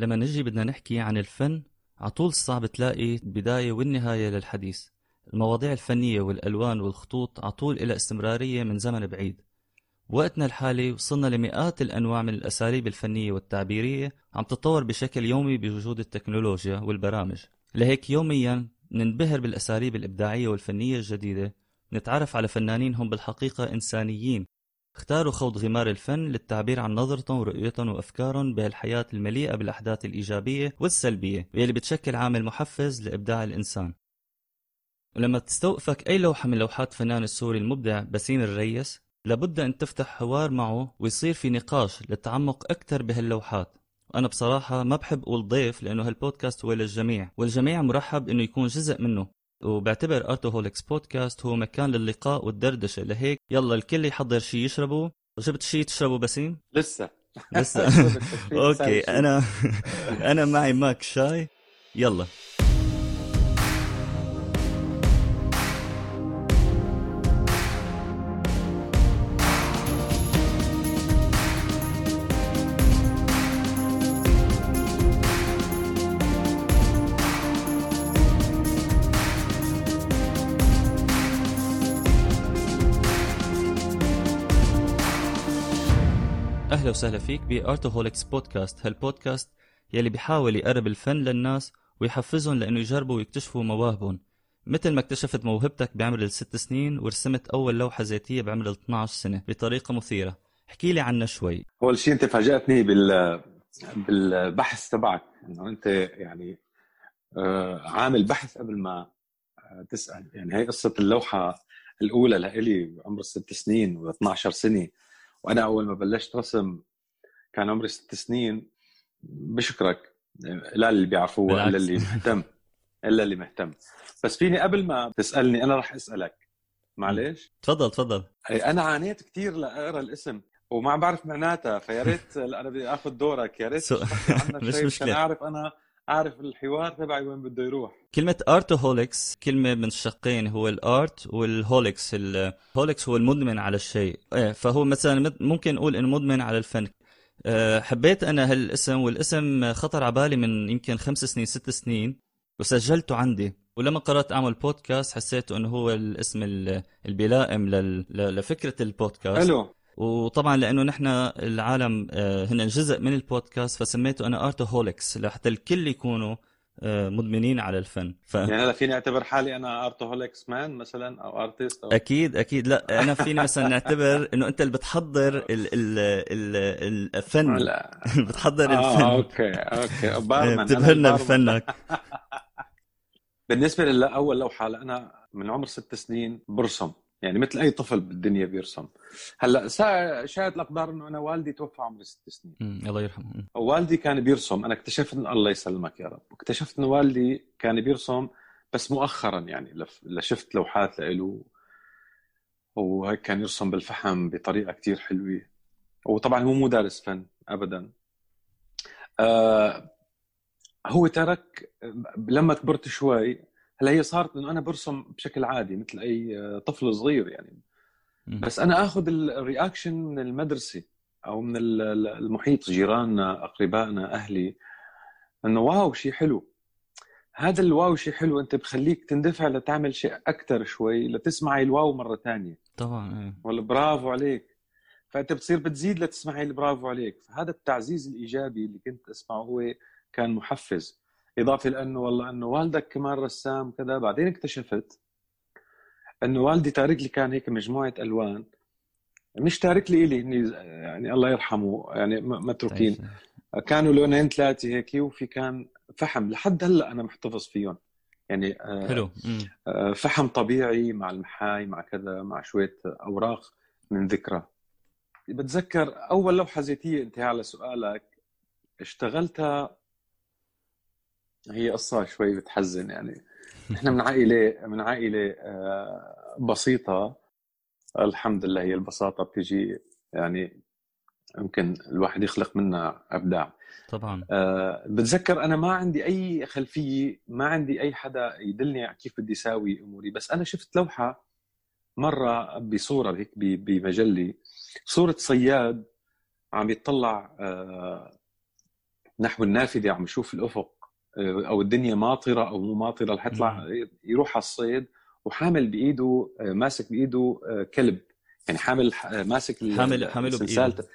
لما نجي بدنا نحكي عن الفن عطول صعب تلاقي البداية والنهاية للحديث. المواضيع الفنية والألوان والخطوط عطول إلى استمرارية من زمن بعيد. وقتنا الحالي وصلنا لمئات الأنواع من الأساليب الفنية والتعبيرية عم تتطور بشكل يومي بوجود التكنولوجيا والبرامج. لهيك يوميا ننبهر بالأساليب الإبداعية والفنية الجديدة. نتعرف على فنانين هم بالحقيقة إنسانيين. اختاروا خوض غمار الفن للتعبير عن نظرتهم ورؤيتهم وأفكارهم بهالحياة المليئة بالأحداث الإيجابية والسلبية واللي بتشكل عامل محفز لإبداع الإنسان. لما تستوقفك أي لوحة من لوحات فنان السوري المبدع بسيم الريس لابد أن تفتح حوار معه ويصير في نقاش للتعمق أكثر بهاللوحات. وأنا بصراحة ما بحب أقول ضيف لأنه هالبودكاست هو للجميع والجميع مرحب إنه يكون جزء منه. وبعتبر Artoholics Podcast هو مكان للقاء والدردشة. لهيك يلا الكل يحضر شيء يشربه. جبت شيء تشربه بسيم؟ لسه. لسه. okay أنا أنا معي ماك شاي. يلا. وسهلا فيك ب Artoholics Podcast هالبودكاست يلي بيحاول يقرب الفن للناس ويحفزهم لأنه يجربوا ويكتشفوا مواهبهم. مثل ما اكتشفت موهبتك بعمر الست سنين ورسمت أول لوحة ذاتيه بعمر ال 12 سنة بطريقة مثيرة. احكي لي عنها شوي. أول شيء أنت فاجأتني بال بالبحث تبعك إنه أنت يعني آه، عامل بحث قبل ما آه، تسأل. يعني هي قصة اللوحة الأولى لإلي بعمر ست سنين و 12 سنة. وأنا أول ما بلشت رسم كان عمري ست سنين بشكرك. لا اللي بيعرفوه الا اللي مهتم. إلا اللي مهتم. بس فيني قبل ما تسألني أنا راح أسألك. معلش تفضل تفضل. أنا عانيت كثير لأقرأ الاسم وما بعرف معناتها فيا ريت أنا بدي آخذ دورك. يا ريت. مش مشكلة. أعرف أنا أعرف الحوار تبعي وين بده يروح. كلمة Artoholics كلمة من شقين هو ال art وال holics ال holics هو المدمن على الشيء. إيه فهو مثلا ممكن نقول إنه مدمن على الفن. حبيت أنا هالاسم والاسم خطر على بالي من يمكن خمس سنين ست سنين وسجلته عندي. ولما قررت أعمل بودكاست حسيت إنه هو الاسم اللي بيلائم لفكرة البودكاست. حلو. وطبعا لأنه نحن العالم آه، هن جزء من البودكاست فسميته أنا Artoholics لحتى الكل يكونوا مدمنين على الفن. ف... يعني هلا فيني أعتبر حالي أنا Artoholics man مثلا أو artist أو... أكيد أكيد. لا أنا فيني مثلا نعتبر إنه أنت اللي بتحضر ال ال ال الفن. لا. بتحضر آه الفن. okay okay. barman بتبهرنا بفنك. بالنسبة لاول لوحة أنا من عمر ست سنين برسم. يعني مثل أي طفل بالدنيا بيرسم. هلأ شاهد الاقدار إنه أنا والدي توفى عمري ست سنين. الله يرحمه. والدي كان بيرسم. أنا اكتشفت انه الله يسلمك يا رب. اكتشفت انه والدي كان بيرسم بس مؤخرا يعني لشفت لوحات له. وهيك كان يرسم بالفحم بطريقة كتير حلوة. وطبعا هو مو دارس فن ابدا. آه هو ترك لما كبرت شوي هلا هي صارت إنه أنا برسم بشكل عادي مثل أي طفل صغير يعني. بس أنا آخذ الرياكشن من المدرسة أو من المحيط جيراننا أقربائنا أهلي إنه واو شيء حلو. هذا الواو شيء حلو أنت بخليك تندفع لتعمل شيء أكثر شوي لتسمعي الواو مرة ثانية طبعا إيه. ولا برافو عليك. فأنت بتصير بتزيد لتسمعي البرافو عليك. فهذا التعزيز الإيجابي اللي كنت أسمعه هو كان محفز. إضافة لأنه والله أنه والدك كمان رسام كذا بعدين اكتشفت أنه والدي تارك لي كان هيك مجموعة ألوان. مش تارك لي إلي يعني الله يرحمه يعني متروكين. كانوا لونين ثلاثة هيك وفي كان فحم. لحد هلأ أنا محتفظ فيهم. يعني آه، حلو. آه، فحم طبيعي مع المحاي مع كذا مع شوية أوراق من ذكرى. بتذكر أول لوحة زيتية انتهى على سؤالك اشتغلتها هي قصة شوي بتحزن يعني. نحن من عائلة من عائلة آه، بسيطة. الحمد لله هي البساطة بتجي يعني يمكن الواحد يخلق منها أبداع. طبعا. أه بتذكر أنا ما عندي أي خلفية ما عندي أي حدا يدلني على كيف بدي اساوي أموري. بس أنا شفت لوحة مرة بصورة هيك بمجله صورة صياد عم يطلع أه نحو النافذة عم يشوف الأفق. أو الدنيا ماطرة أو مو ماطرة رح يطلع يروح على الصيد وحامل بإيده آه، ماسك بإيده آه، كلب. يعني حامل ماسك حامل حامله بإيده.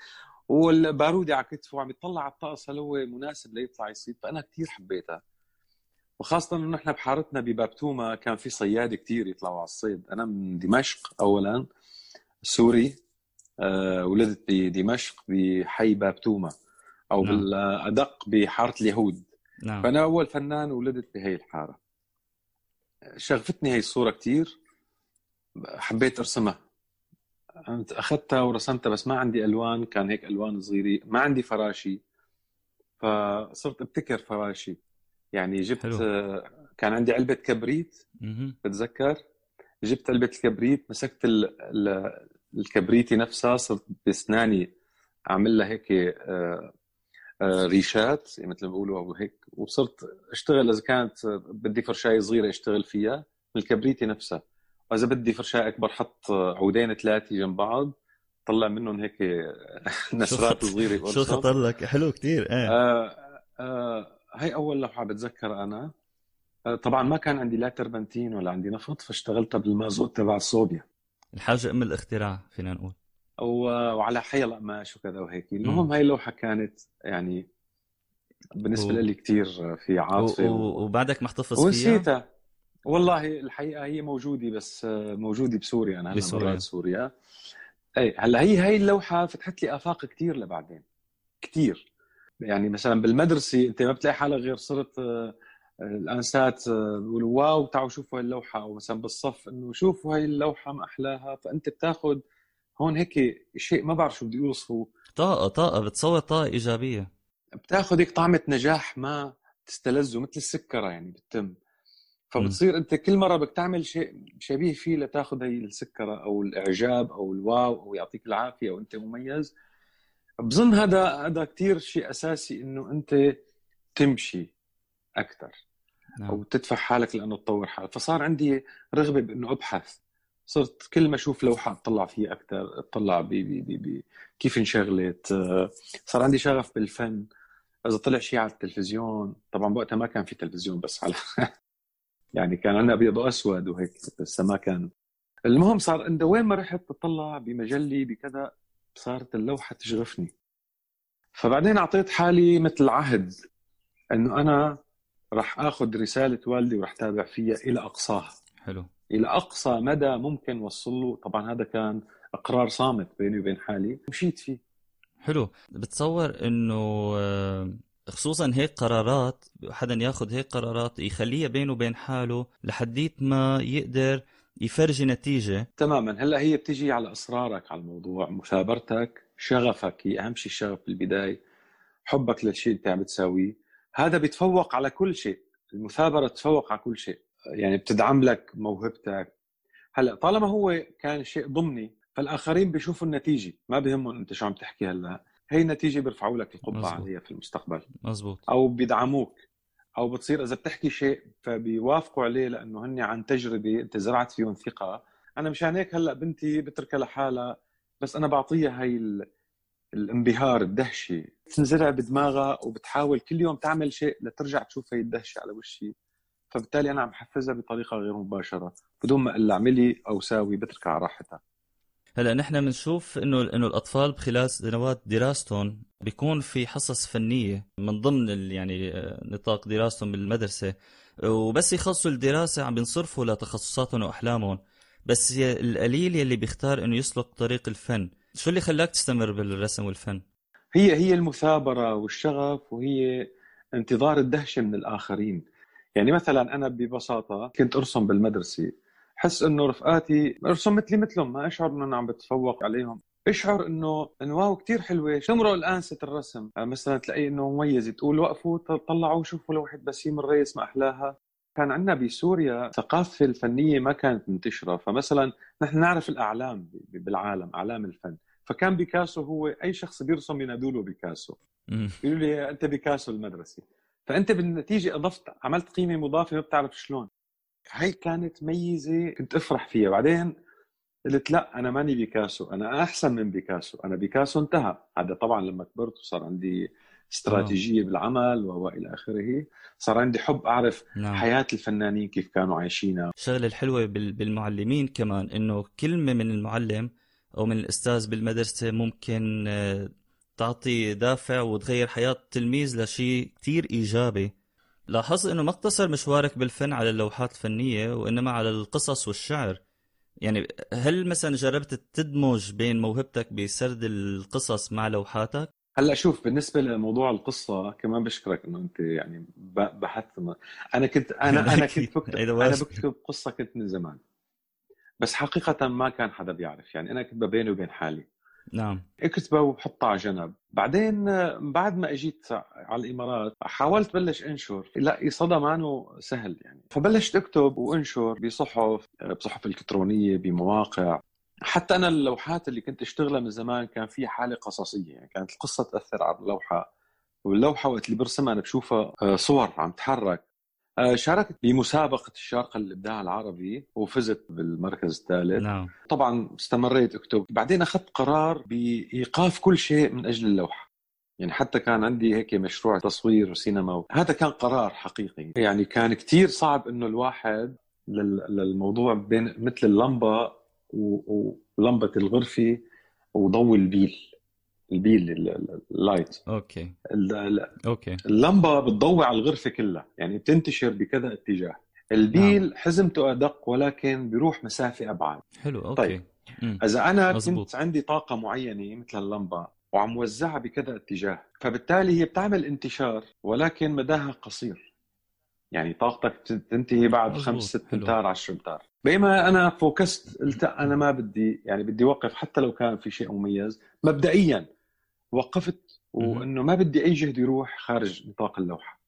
والبارودي على كتفه وعم يطلع على الطقس هل هو مناسب ليطلع يصيد؟ فأنا كثير حبيتها. وخاصة إنه نحن بحارتنا ببابتوما كان في صياد كثير يطلعوا على الصيد، أنا من دمشق اولا سوري أه ولدت بدمشق بحي بابتوما أو نعم. بالأدق بحارة اليهود. نعم. فانا أول فنان ولدت بهي الحارة. شغفتني هي الصورة كثير حبيت أرسمها. أخذتها ورسمتها بس ما عندي ألوان كان هيك ألوان صغيرة. ما عندي فراشي. فصرت أبتكر فراشي. يعني جبت حلو. كان عندي علبة كبريت. بتذكر؟ جبت علبة الكبريت مسكت ال... ال... الكبريتي نفسها صرت بأسناني أعمل لها هيك آه، ريشات مثل ما بيقولوا أو هيك. وصرت أشتغل إذا كانت بدي فرشايه صغيرة أشتغل فيها من الكبريتي نفسها. وإذا بدي فرشايه أكبر حط عودين ثلاثة جنب بعض طلع منهم هيك نسرات صغيرة شو خطر لك؟ حلو كثير إيه. آه آه هي أول لوحة بتذكر أنا. آه طبعا ما كان عندي لا تربنتين ولا عندي نفط فاشتغلتها بالمازوت تبع صوبيا الحاجة أم الاختراع فينا نقول. وعلى حي القماش وكذا وهيك. المهم هاي اللوحة كانت يعني بالنسبة و... لي كثير في عاطفة و... وبعدك محتفظ فيها؟ ونسيتها. والله الحقيقة هي موجودة بس موجودة بسوريا أنا بسوريا. سوريا. اي هلأ هي هي اللوحة فتحت لي آفاق كثير لبعدين. كثير يعني مثلا بالمدرسة أنت ما بتلاقي حالك غير صرت آه، الانسات آه، بيقولوا واو تعالوا شوفوا هاي اللوحة أو مثلا بالصف إنه شوفوا هاي اللوحة ما أحلاها فأنت بتاخذ هون هيك شيء ما بعرف شو بدي اوصفه طاقة طاقة بتصور طاقة إيجابية. بتاخذ هيك طعمة نجاح ما تستلذه مثل السكرة يعني بالتم فبتصير أنت كل مرة بدك تعمل شيء شبيه فيه لتاخذ هي السكرة أو الإعجاب أو الواو أو يعطيك العافية أو انت مميز. بظن هذا هذا كثير شيء أساسي إنه أنت تمشي أكثر نعم. أو تدفع حالك لأنه تطور حالك. فصار عندي رغبة بإنه أبحث. صرت كل ما أشوف لوحة أطلع فيها أكثر أطلع بي بي بي بي كيف انشغلت صار عندي شغف بالفن. إذا طلع شيء على التلفزيون طبعا بوقتها ما كان في تلفزيون بس على يعني كان عندنا أبيض وأسود وهيك بس ما كان. المهم صار انت وين ما رحت بطلع بمجلي بكذا صارت اللوحة تشغفني. فبعدين أعطيت حالي مثل عهد إنه أنا راح آخذ رسالة والدي وراح تابع فيها إلى أقصاها. حلو. إلى أقصى مدى ممكن وصل له. طبعا هذا كان إقرار صامت بيني وبين حالي. مشيت فيه. حلو. بتصور إنه آه، خصوصا هيك قرارات حدا ياخذ هيك قرارات يخليها بينه وبين حاله لحديت ما يقدر يفرجي نتيجة. تماما. هلأ هي بتيجي على إصرارك على الموضوع مثابرتك شغفك هي أهم شيء الشغف بالبداية حبك للشيء اللي أنت عم بتساويه. هذا بيتفوق على كل شيء. المثابرة تتفوق على كل شيء. يعني بتدعم لك موهبتك. هلأ طالما هو كان شيء ضمني فالآخرين بيشوفوا النتيجة ما بهمهم أنت شو عم تحكي هلأ. هي النتيجة بيرفعوا لك القبعة عليها في المستقبل. مزبوط أو بيدعموك. أو بتصير إذا بتحكي شيء فبيوافقوا عليه لأنه هن عن تجربة أنت زرعت فيهم ثقة. أنا مشان هيك هلأ بنتي بتركها لحالها بس أنا بعطيها هاي الانبهار الدهشة. تنزرع بدماغها وبتحاول كل يوم تعمل شيء لترجع تشوف هي الدهشة على وشي. فبالتالي أنا عم حفزها بطريقة غير مباشرة بدون ما أقول اعملي أو ساوي بتركها على راحتها. هلا نحن بنشوف إنه إنه الأطفال خلال سنوات دراستهم بيكون في حصص فنية من ضمن يعني آه، نطاق دراستهم بالمدرسة وبس يخلصوا الدراسة عم بينصرفوا لتخصصاتهم وأحلامهم. بس القليل يلي بيختار إنه يسلك طريق الفن. شو اللي خلاك تستمر بالرسم والفن؟ هي هي المثابرة والشغف وهي انتظار الدهشة من الآخرين. يعني مثلا أنا ببساطة كنت أرسم بالمدرسة حس إنه رفقاتي أرسم مثلي مثلهم ما أشعر انه أنا عم بتفوق عليهم. أشعر إنه إنه واو كثير حلوة. تمرق الانسه الرسم؟ يعني مثلا تلاقي إنه مميزة تقول وقفوا طلعوا شوفوا لوحة بسيم الرئيس ما أحلاها. كان عندنا بسوريا الثقافه الفنية ما كانت منتشرة. فمثلا نحن نعرف الأعلام بالعالم أعلام الفن. فكان بيكاسو هو أي شخص بيرسم ينادوا له بيكاسو. يقولوا لي أنت بيكاسو المدرسة. فأنت بالنتيجة أضفت عملت قيمة مضافة ما بتعرف شلون. هاي كانت ميزة كنت أفرح فيها. بعدين قلت لا أنا ماني بيكاسو أنا أحسن من بيكاسو أنا بيكاسو انتهى. هذا طبعا لما كبرت وصار عندي استراتيجية بالعمل وإلى آخره. صار عندي حب أعرف نعم. حياة الفنانين كيف كانوا عايشينها. الشغلة الحلوة بالمعلمين كمان إنه كلمة من المعلم أو من الأستاذ بالمدرسة ممكن آه، تعطي دافع وتغير حياة التلميذ لشيء كتير إيجابي. لاحظت إنه ما اقتصر مشوارك بالفن على اللوحات الفنية وإنما على القصص والشعر. يعني هل مثلا جربت تدمج بين موهبتك بسرد القصص مع لوحاتك؟ هلأ شوف بالنسبة لموضوع القصة كمان بشكرك إنه أنت يعني بحثت أنا كنت أنا أنا كنت بكتب أنا بكتب قصة كنت من زمان. بس حقيقة ما كان حدا بيعرف. يعني أنا كنت بيني وبين حالي. نعم. اكتبه وبحطها على جنب. بعدين بعد ما اجيت على الإمارات حاولت بلش انشر. لا صدى مانو سهل يعني. فبلشت اكتب وانشر بصحف بصحف إلكترونية بمواقع. حتى أنا اللوحات اللي كنت أشتغلها من زمان كان في حالة قصصية يعني. كانت القصة تأثر على اللوحة. واللوحة وقت اللي برسمها أنا بشوفها آه، صور عم تحرك. آه، شاركت بمسابقة الشارقة للإبداع العربي وفزت بالمركز الثالث. نعم. طبعا استمريت أكتب. بعدين أخذت قرار بإيقاف كل شيء من أجل اللوحة. يعني حتى كان عندي هيك مشروع تصوير وسينما. هذا كان قرار حقيقي. يعني كان كتير صعب إنه الواحد للموضوع بين مثل اللمبة ولمبه الغرفة وضوء البيل. البيل ال light. okay. okay. اللمبة بتضوي على الغرفة كلها يعني بتنتشر بكذا اتجاه. البيل نعم. حزمته أدق ولكن بيروح مسافة أبعد. حلو okay. طيب. مم. إذا أنا مزبوط. كنت عندي طاقة معينة مثل اللمبة وعم وزعها بكذا اتجاه فبالتالي هي بتعمل انتشار ولكن مداها قصير. يعني طاقتك تنتهي بعد خمس ست أمتار 10 أمتار. بينما أنا focus ت قلت أنا ما بدي يعني بدي اوقف حتى لو كان في شيء مميز. مبدئيا وقفت وإنه ما بدي أي جهد يروح خارج نطاق اللوحة.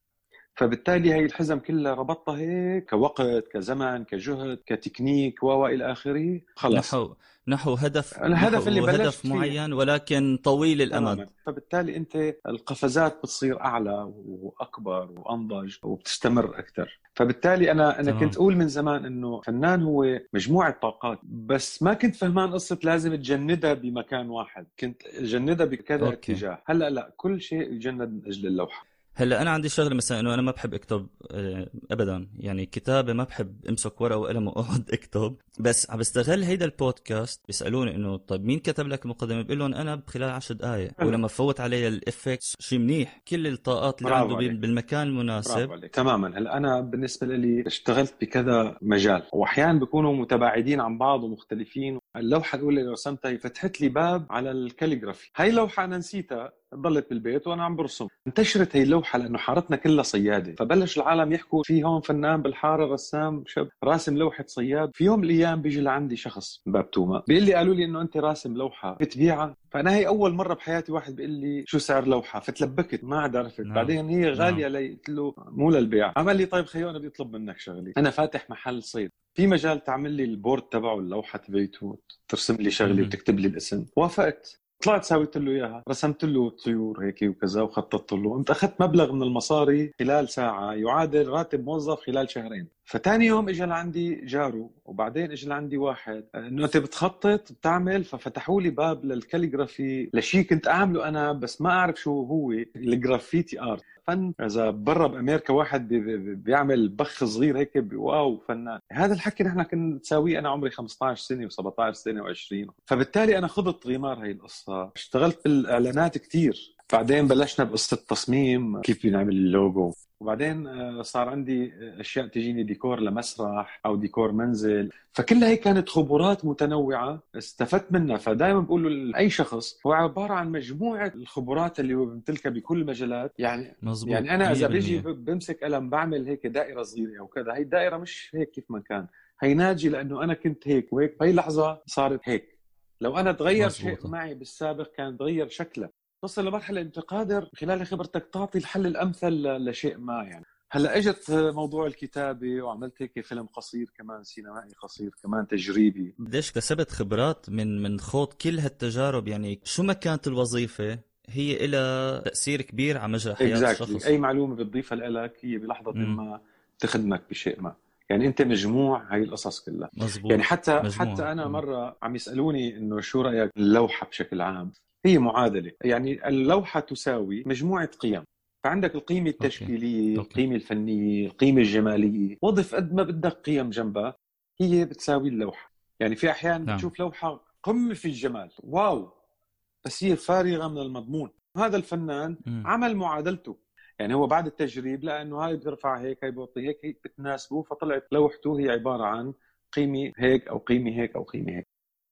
فبالتالي هي الحزم كلها ربطتها هيك كوقت كزمن كجهد كتكنيك و إلى آخره. خلص نحو نحو هدف الهدف اللي بلشت هدف معين ولكن طويل الأمد. فبالتالي أنت القفزات بتصير أعلى وأكبر وأنضج وبتستمر أكثر. فبالتالي أنا أنا كنت أقول من زمان إنه فنان هو مجموعة طاقات بس ما كنت فهمان قصة لازم تجندها بمكان واحد. كنت جندها بكذا اتجاه. هلأ لا كل شيء يجند من أجل اللوحة. هلا أنا عندي شغلة مثلا إنه أنا ما بحب أكتب آه، ابدا. يعني كتابة ما بحب أمسك ورقة وقلم وأقعد أكتب. بس عم بستغل هيدا البودكاست بيسألوني إنه طيب مين كتب لك المقدمة؟ بقول لهم أنا بخلال 10 دقائق ولما فوت علي ال effects شيء منيح. كل الطاقات اللي عنده عليك. بالمكان المناسب. تماما. هلا أنا بالنسبة لي اشتغلت بكذا مجال. واحيانا بيكونوا متباعدين عن بعض ومختلفين. اللوحة الاولى اللي رسمتها فتحت لي باب على ال calligraphy. هاي اللوحه أنا نسيتها ضلت بالبيت وأنا عم برسم. انتشرت هي اللوحة لأنه حارتنا كلها صيادة. فبلش العالم يحكوا في هون فنان بالحارة رسام شاب راسم لوحة صياد. في يوم من الأيام بيجي لعندي شخص باب توما بيقول لي قالوا لي إنه أنت راسم لوحة بتبيعها. فأنا هي أول مرة بحياتي واحد بيقول لي شو سعر لوحة؟ فتلبكت ما عاد عرفت. نعم. بعدين هي غالية نعم. لي قلت له مو للبيع. عمل لي طيب خيو أنا بدي اطلب منك شغلة. أنا فاتح محل صيد. في مجال تعمل لي ال board تبعه اللوحة تبعته ترسم لي شغلة وتكتب لي الاسم. وافقت. طلعت سويت له إياها. رسمت له طيور هيك وكذا وخططت له. انت أخذت مبلغ من المصاري خلال ساعة. يعادل راتب موظف خلال شهرين. فتاني يوم اجى لعندي جارو وبعدين اجى لعندي واحد. إنه أنت بتخطط بتعمل ففتحوا لي باب لل calligraphy لشيء كنت أعمله أنا بس ما أعرف شو هو ال graffiti art. فن إذا برا بأمريكا واحد بيعمل بخ صغير هيك wow فنان هذا الحكي نحن كنا نساويه أنا عمري 15 سنة و17 سنة و20 فبالتالي أنا خضت غمار هي القصة. اشتغلت بالإعلانات كثير بعدين بلشنا بقصة تصميم كيف بنعمل اللوجو. وبعدين آه، صار عندي أشياء تجيني ديكور لمسرح أو ديكور منزل. فكلها هي كانت خبرات متنوعة استفدت منها. فدائما بقول لاي شخص هو عبارة عن مجموعة الخبرات اللي هو بيمتلكها بكل المجالات. يعني مزبوط. يعني أنا إذا بيجي بمسك قلم بعمل هيك دائرة صغيرة أو كذا هي الدائرة مش هيك كيف ما كان. هي ناجي لأنه أنا كنت هيك وهيك. بهي اللحظه صارت هيك. لو أنا تغير شيء معي بالسابق كان تغير شكله. تصل لمرحلة انت قادر خلال خبرتك تعطي الحل الأمثل لشيء ما يعني. هلا إجت موضوع الكتابة وعملت هيك فيلم قصير كمان سينمائي قصير كمان تجريبي. قديش اكتسبت خبرات من من خوض كل هالتجارب؟ يعني شو ما كانت الوظيفة هي لها تأثير كبير على مجرى حياة exactly. الشخص. أي معلومة بتضيفها لك هي بلحظة ما تخدمك بشيء ما. يعني أنت مجموع هاي القصص كلها. مزبوط. يعني حتى مجموع. حتى أنا مرة عم يسألوني إنه شو رأيك اللوحة بشكل عام؟ هي معادلة. يعني اللوحة تساوي مجموعة قيم. فعندك القيمة التشكيلية okay. القيمة الفنية القيمة الجمالية. وظف قد ما بدك قيم جنبها. هي بتساوي اللوحة. يعني في أحيان نعم. بتشوف لوحة قمة في الجمال. wow! بس هي فارغة من المضمون. هذا الفنان م. عمل معادلته. يعني هو بعد التجريب لقى انه هاي بترفع هيك هاي بوطي هيك, هيك بتناسبه فطلعت لوحته. هي عبارة عن قيمة هيك أو قيمة هيك أو قيمة هيك.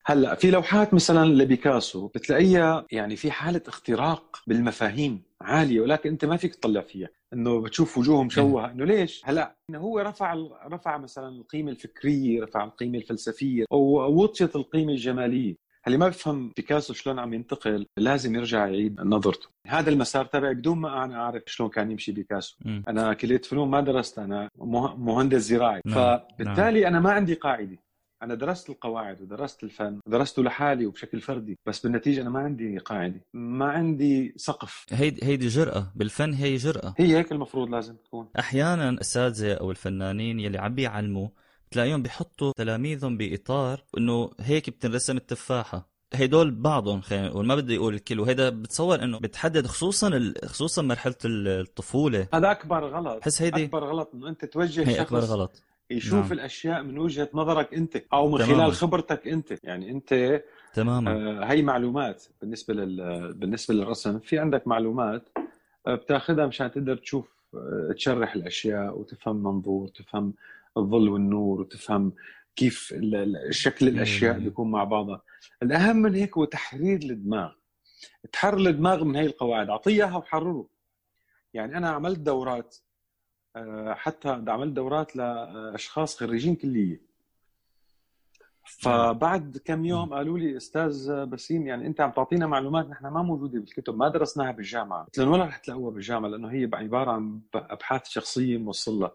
هلا في لوحات مثلا لبيكاسو بتلاقيها يعني في حالة اختراق بالمفاهيم عالية ولكن أنت ما فيك تطلع فيها إنه بتشوف وجوه مشوهه إنه ليش؟ هلا إنه هو رفع رفع مثلا القيمة الفكرية رفع القيمة الفلسفية ووطيت القيمة الجمالية. اللي ما بفهم بيكاسو شلون عم ينتقل لازم يرجع يعيد نظرته. هذا المسار تبعي بدون ما أنا أعرف شلون كان يمشي بيكاسو. م. أنا كليه فنون ما درست أنا مهندس زراعي. نعم. فبالتالي نعم. أنا ما عندي قاعدة. أنا درست القواعد ودرست الفن درسته لحالي وبشكل فردي بس بالنتيجة أنا ما عندي قاعدة ما عندي سقف. هيدي هيدي جرأة بالفن هي جرأة. هي هيك المفروض لازم تكون. أحيانا الاساتذه أو الفنانين يلي عم بيعلموا تلاقيهم بيحطوا تلاميذهم بإطار إنه هيك بتنرسم التفاحة. هدول بعضهم خلينا نقول ما بدي أقول الكل وهذا بتصور إنه بتحدد خصوصا خصوصا مرحلة الطفولة. هذا أكبر غلط هيدي أكبر غلط إنه أنت توجه هي شخص اكبر غلط. يشوف نعم. الأشياء من وجهة نظرك أنت أو من تماما. خلال خبرتك أنت. يعني أنت تماما. آه هي معلومات بالنسبة لل بالنسبة للرسم. في عندك معلومات آه بتاخذها مشان تقدر تشوف آه تشرح الأشياء وتفهم منظور تفهم الظل والنور وتفهم كيف شكل الأشياء بيكون مع بعضها. الأهم من هيك هو تحرير الدماغ. تحرر الدماغ من هي القواعد. اعطيها وحرره. يعني أنا عملت دورات حتى عملت دورات لأشخاص خريجين كلية. فبعد كم يوم قالوا لي أستاذ بسيم يعني أنت عم تعطينا معلومات نحن ما موجودة بالكتب ما درسناها بالجامعة. قلت لهم ولا رح تلاقوها بالجامعة؟ لأنه هي عبارة عن أبحاث شخصية موصل لها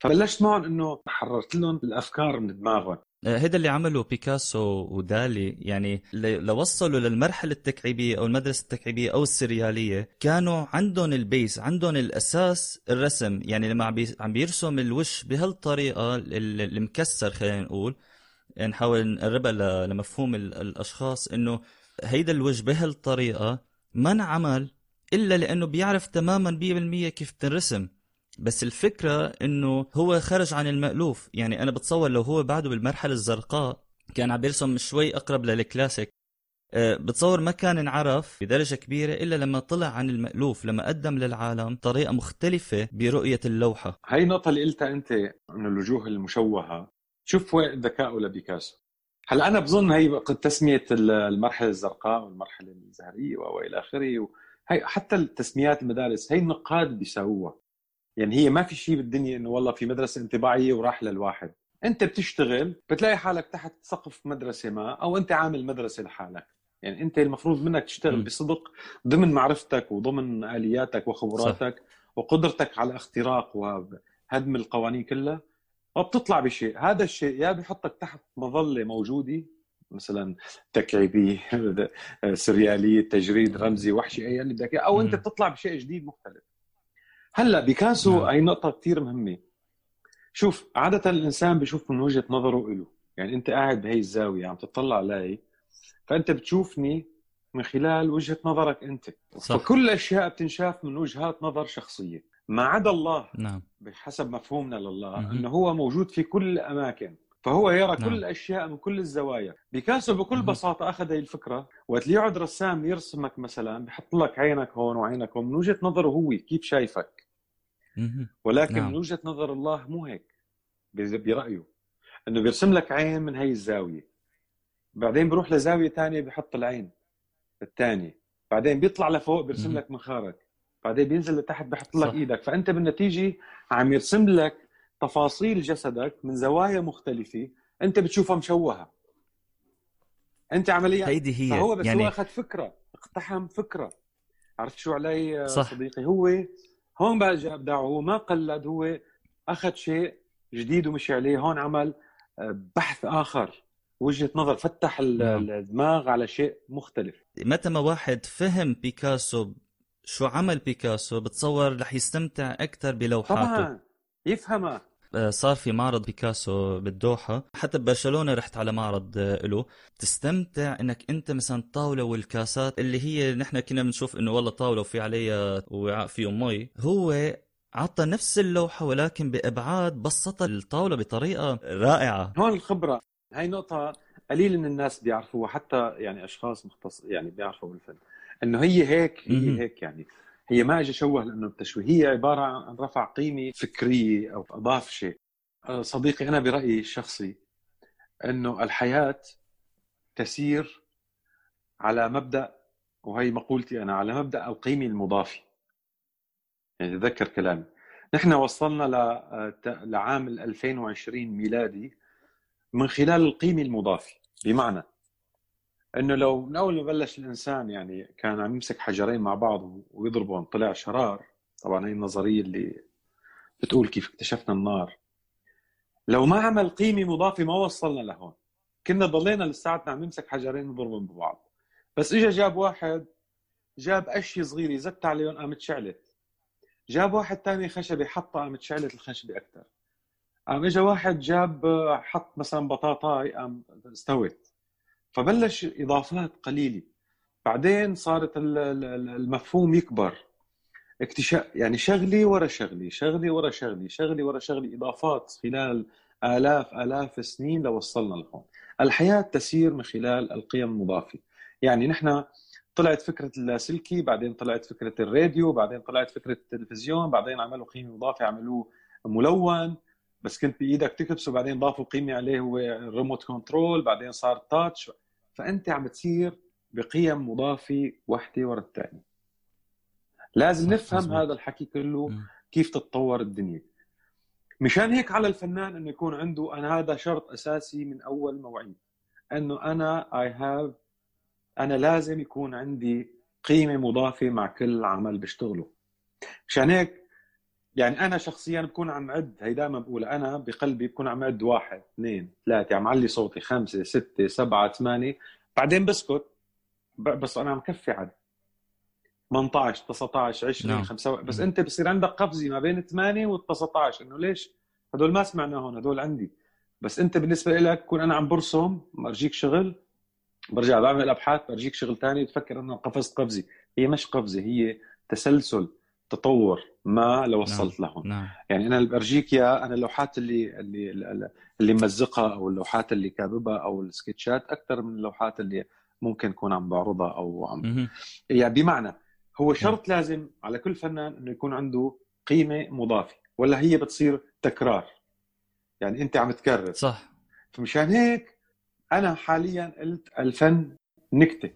فبلشت معهم إنه حررت لهم الأفكار من دماغهم. هذا اللي عمله بيكاسو ودالي. يعني لوصلوا للمرحلة التكعيبية أو المدرسة التكعيبية أو السريالية. كانوا عندهم البيس عندهم الأساس الرسم. يعني لما عم بيرسم الوش بهالطريقة المكسر خلينا نقول نحاول نقربها لمفهوم الأشخاص إنه هيدا الوجه بهالطريقة ما انعمل إلا لأنه بيعرف تماما 100% كيف تنرسم. بس الفكرة إنه هو خرج عن المألوف. يعني أنا بتصور لو هو بعده بالمرحلة الزرقاء كان عم بيرسم شوي أقرب للكلاسيك. أه، بتصور ما كان انعرف بدرجة كبيرة إلا لما طلع عن المألوف لما قدم للعالم طريقة مختلفة برؤية اللوحة. هاي النقطة اللي قلتها أنت من الوجوه المشوهة. شوف وين ذكائه لبيكاسو. هلأ أنا بظن هي تسمية المرحلة الزرقاء والمرحلة الزهرية وإلى آخره هي حتى التسميات المدارس هي النقاد بيساووها. يعني هي ما في شيء بالدنيا إنه والله في مدرسة انطباعية وراح للواحد. أنت بتشتغل بتلاقي حالك تحت سقف مدرسة ما أو أنت عامل مدرسة لحالك. يعني أنت المفروض منك تشتغل. بصدق ضمن معرفتك وضمن آلياتك وخبراتك صح. وقدرتك على اختراق وهدم القوانين كلها وبتطلع بشيء. هذا الشيء يا بحطك تحت مظلة موجودة مثلا تكعيبي سريالي تجريد رمزي وحشي أي اللي بدك أو أنت بتطلع بشيء جديد مختلف. هلا بيكاسو نعم. هي نقطة كثير مهمة. شوف عادة الإنسان بيشوف من وجهة نظره إله. يعني أنت قاعد بهي الزاوية عم تطلع علي فأنت بتشوفني من خلال وجهة نظرك أنت. صح. فكل الأشياء بتنشاف من وجهات نظر شخصية. ما عدا الله نعم. بحسب مفهومنا لله أنه هو موجود في كل الأماكن فهو يرى نعم. كل الأشياء من كل الزوايا. بيكاسو بكل بساطة أخذ هي الفكرة وقت يقعد رسام يرسمك مثلا بحط لك عينك هون وعينك هون من وجهة نظره هو كيف شايفك. ولكن نعم. من وجهة نظر الله مو هيك برأيه. إنه بيرسم لك عين من هي الزاوية. بعدين بروح لزاوية ثانية بحط العين الثانية بعدين بيطلع لفوق بيرسم لك منخارك بعدين بينزل لتحت بحط لك صح. إيدك. فأنت بالنتيجة عم يرسم لك تفاصيل جسدك من زوايا مختلفة أنت بتشوفها مشوهة. أنت عمليا. هيدي هي. فهو بس يعني... هو أخذ فكرة اقتحم فكرة. عرفت شو علي صح. صديقي؟ هو هون بقى جاء ابداعه هو ما قلد هو أخذ شيء جديد ومشي عليه. هون عمل آه، بحث آخر. وجهة نظر فتح نعم. الدماغ على شيء مختلف. متى ما واحد فهم بيكاسو شو عمل بيكاسو بتصور رح يستمتع أكثر بلوحاته. طبعا يفهمها صار في معرض بيكاسو بالدوحة. حتى ببرشلونة رحت على معرض آه، له. تستمتع إنك أنت مثلا الطاولة والكاسات اللي هي نحن كنا بنشوف إنه والله طاولة وفي عليها وعاء فيه مي. هو عطى نفس اللوحة ولكن بأبعاد بسطها الطاولة بطريقة رائعة. هون الخبرة. هاي نقطة قليل من الناس بيعرفوها حتى يعني أشخاص مختص يعني بيعرفوا بالفن. إنه هي هيك هي. هيك يعني. هي ما اجى شوه لأنه بتشويه هي عبارة عن رفع قيمه فكريه أو أضاف شيء. أه، صديقي أنا برأيي الشخصي أنه الحياة تسير على مبدأ وهي مقولتي أنا على مبدأ القيمه المضافه يعني تذكر كلامي. نحن وصلنا ل- أه، لعام ال 2020 ميلادي من خلال القيمه المضافه بمعنى إنه لو من اول ما بلش الإنسان يعني كان عم يمسك حجرين مع بعض ويضربهم طلع شرار طبعا هي النظرية اللي بتقول كيف اكتشفنا النار. لو ما عمل قيمة مضافة ما وصلنا لهون. كنا ضلينا لساتنا عم نمسك حجرين ونضربهم ببعض. بس اجى جاب واحد جاب اشي صغيره زت عليهم قامت شعلت. جاب واحد تاني خشبة حطها قامت شعلت الخشبة أكثر قام اجى واحد جاب حط مثلا بطاطاي قام استوت. فبلش إضافات قليلة. بعدين صارت ال- ال- المفهوم يكبر. اكتشاف يعني شغلي ورا شغلي شغلي ورا شغلي شغلي ورا شغلي إضافات خلال آلاف آلاف السنين لوصلنا لهون. الحياة تسير من خلال القيم المضافة. يعني نحن طلعت فكرة اللاسلكي بعدين طلعت فكرة الراديو بعدين طلعت فكرة التلفزيون بعدين عملوا قيمة مضافة عملوه ملون. بس كنت بإيدك تكبسه بعدين ضافوا قيمة عليه هو الريموت كنترول بعدين صار تاتش فأنت عم تصير بقيم مضافة واحدة ورا الثانية لازم صح، نفهم مزبوط. هذا الحكي كله. كيف تتطور الدنيا مشان هيك على الفنان إنه يكون عنده أنا هذا شرط أساسي من أول موعد إنه أنا اي هاف أنا لازم يكون عندي قيمة مضافة مع كل عمل بشتغله مشان هيك يعني أنا شخصيا بكون عم عد هي دائما بقول أنا بقلبي بكون عم عد واحد اثنين ثلاثة عم علي صوتي خمسة ستة سبعة ثمانية بعدين بسكت بس أنا عم كفي عد 18 19 20 نعم. 25 بس. أنت بصير عندك قفزة ما بين 8 و 19 إنه ليش؟ هدول ما سمعناهم هدول عندي بس أنت بالنسبة لك كون أنا عم برسم برجيك شغل برجع بعمل أبحاث برجيك شغل ثاني تفكر إنه قفزت قفزة هي مش قفزة هي تسلسل تطور ما لوصلت لهون. نعم. يعني أنا اللي برجيك يا أنا اللوحات اللي اللي اللي ممزقها أو اللوحات اللي كاببها أو السكتشات أكثر من اللوحات اللي ممكن اكون عم بعرضها أو عم. يعني بمعنى هو شرط لازم على كل فنان إنه يكون عنده قيمة مضافة ولا هي بتصير تكرار. يعني أنت عم تكرر. صح. فمشان هيك أنا حاليا قلت الفن نكتة.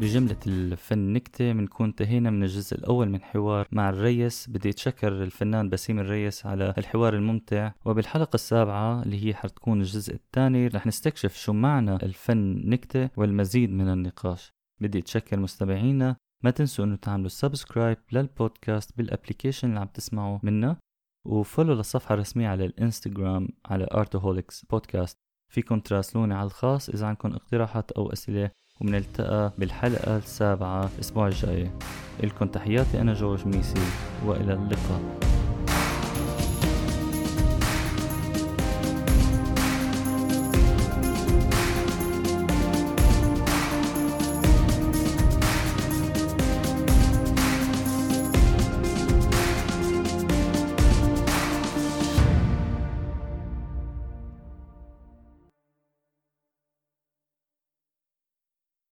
بجملة الفن نكتة بنكون انتهينا من الجزء الأول من حوار مع الريس. بدي أتشكر الفنان بسيم الريس على الحوار الممتع وبالحلقة السابعة اللي هي حتكون الجزء الثاني رح نستكشف شو معنى الفن نكتة والمزيد من النقاش. بدي أتشكر مستمعينا. ما تنسوا إنه تعملوا subscribe للبودكاست بال application اللي عم تسمعوا منا و follow للصفحة الرسمية على الإنستغرام على Artoholics Podcast فيكم تراسلوني على الخاص إذا عندكم اقتراحات أو أسئلة وبنلتقى بالحلقة السابعة الأسبوع الجاي. لكم تحياتي أنا جورج ميسي وإلى اللقاء.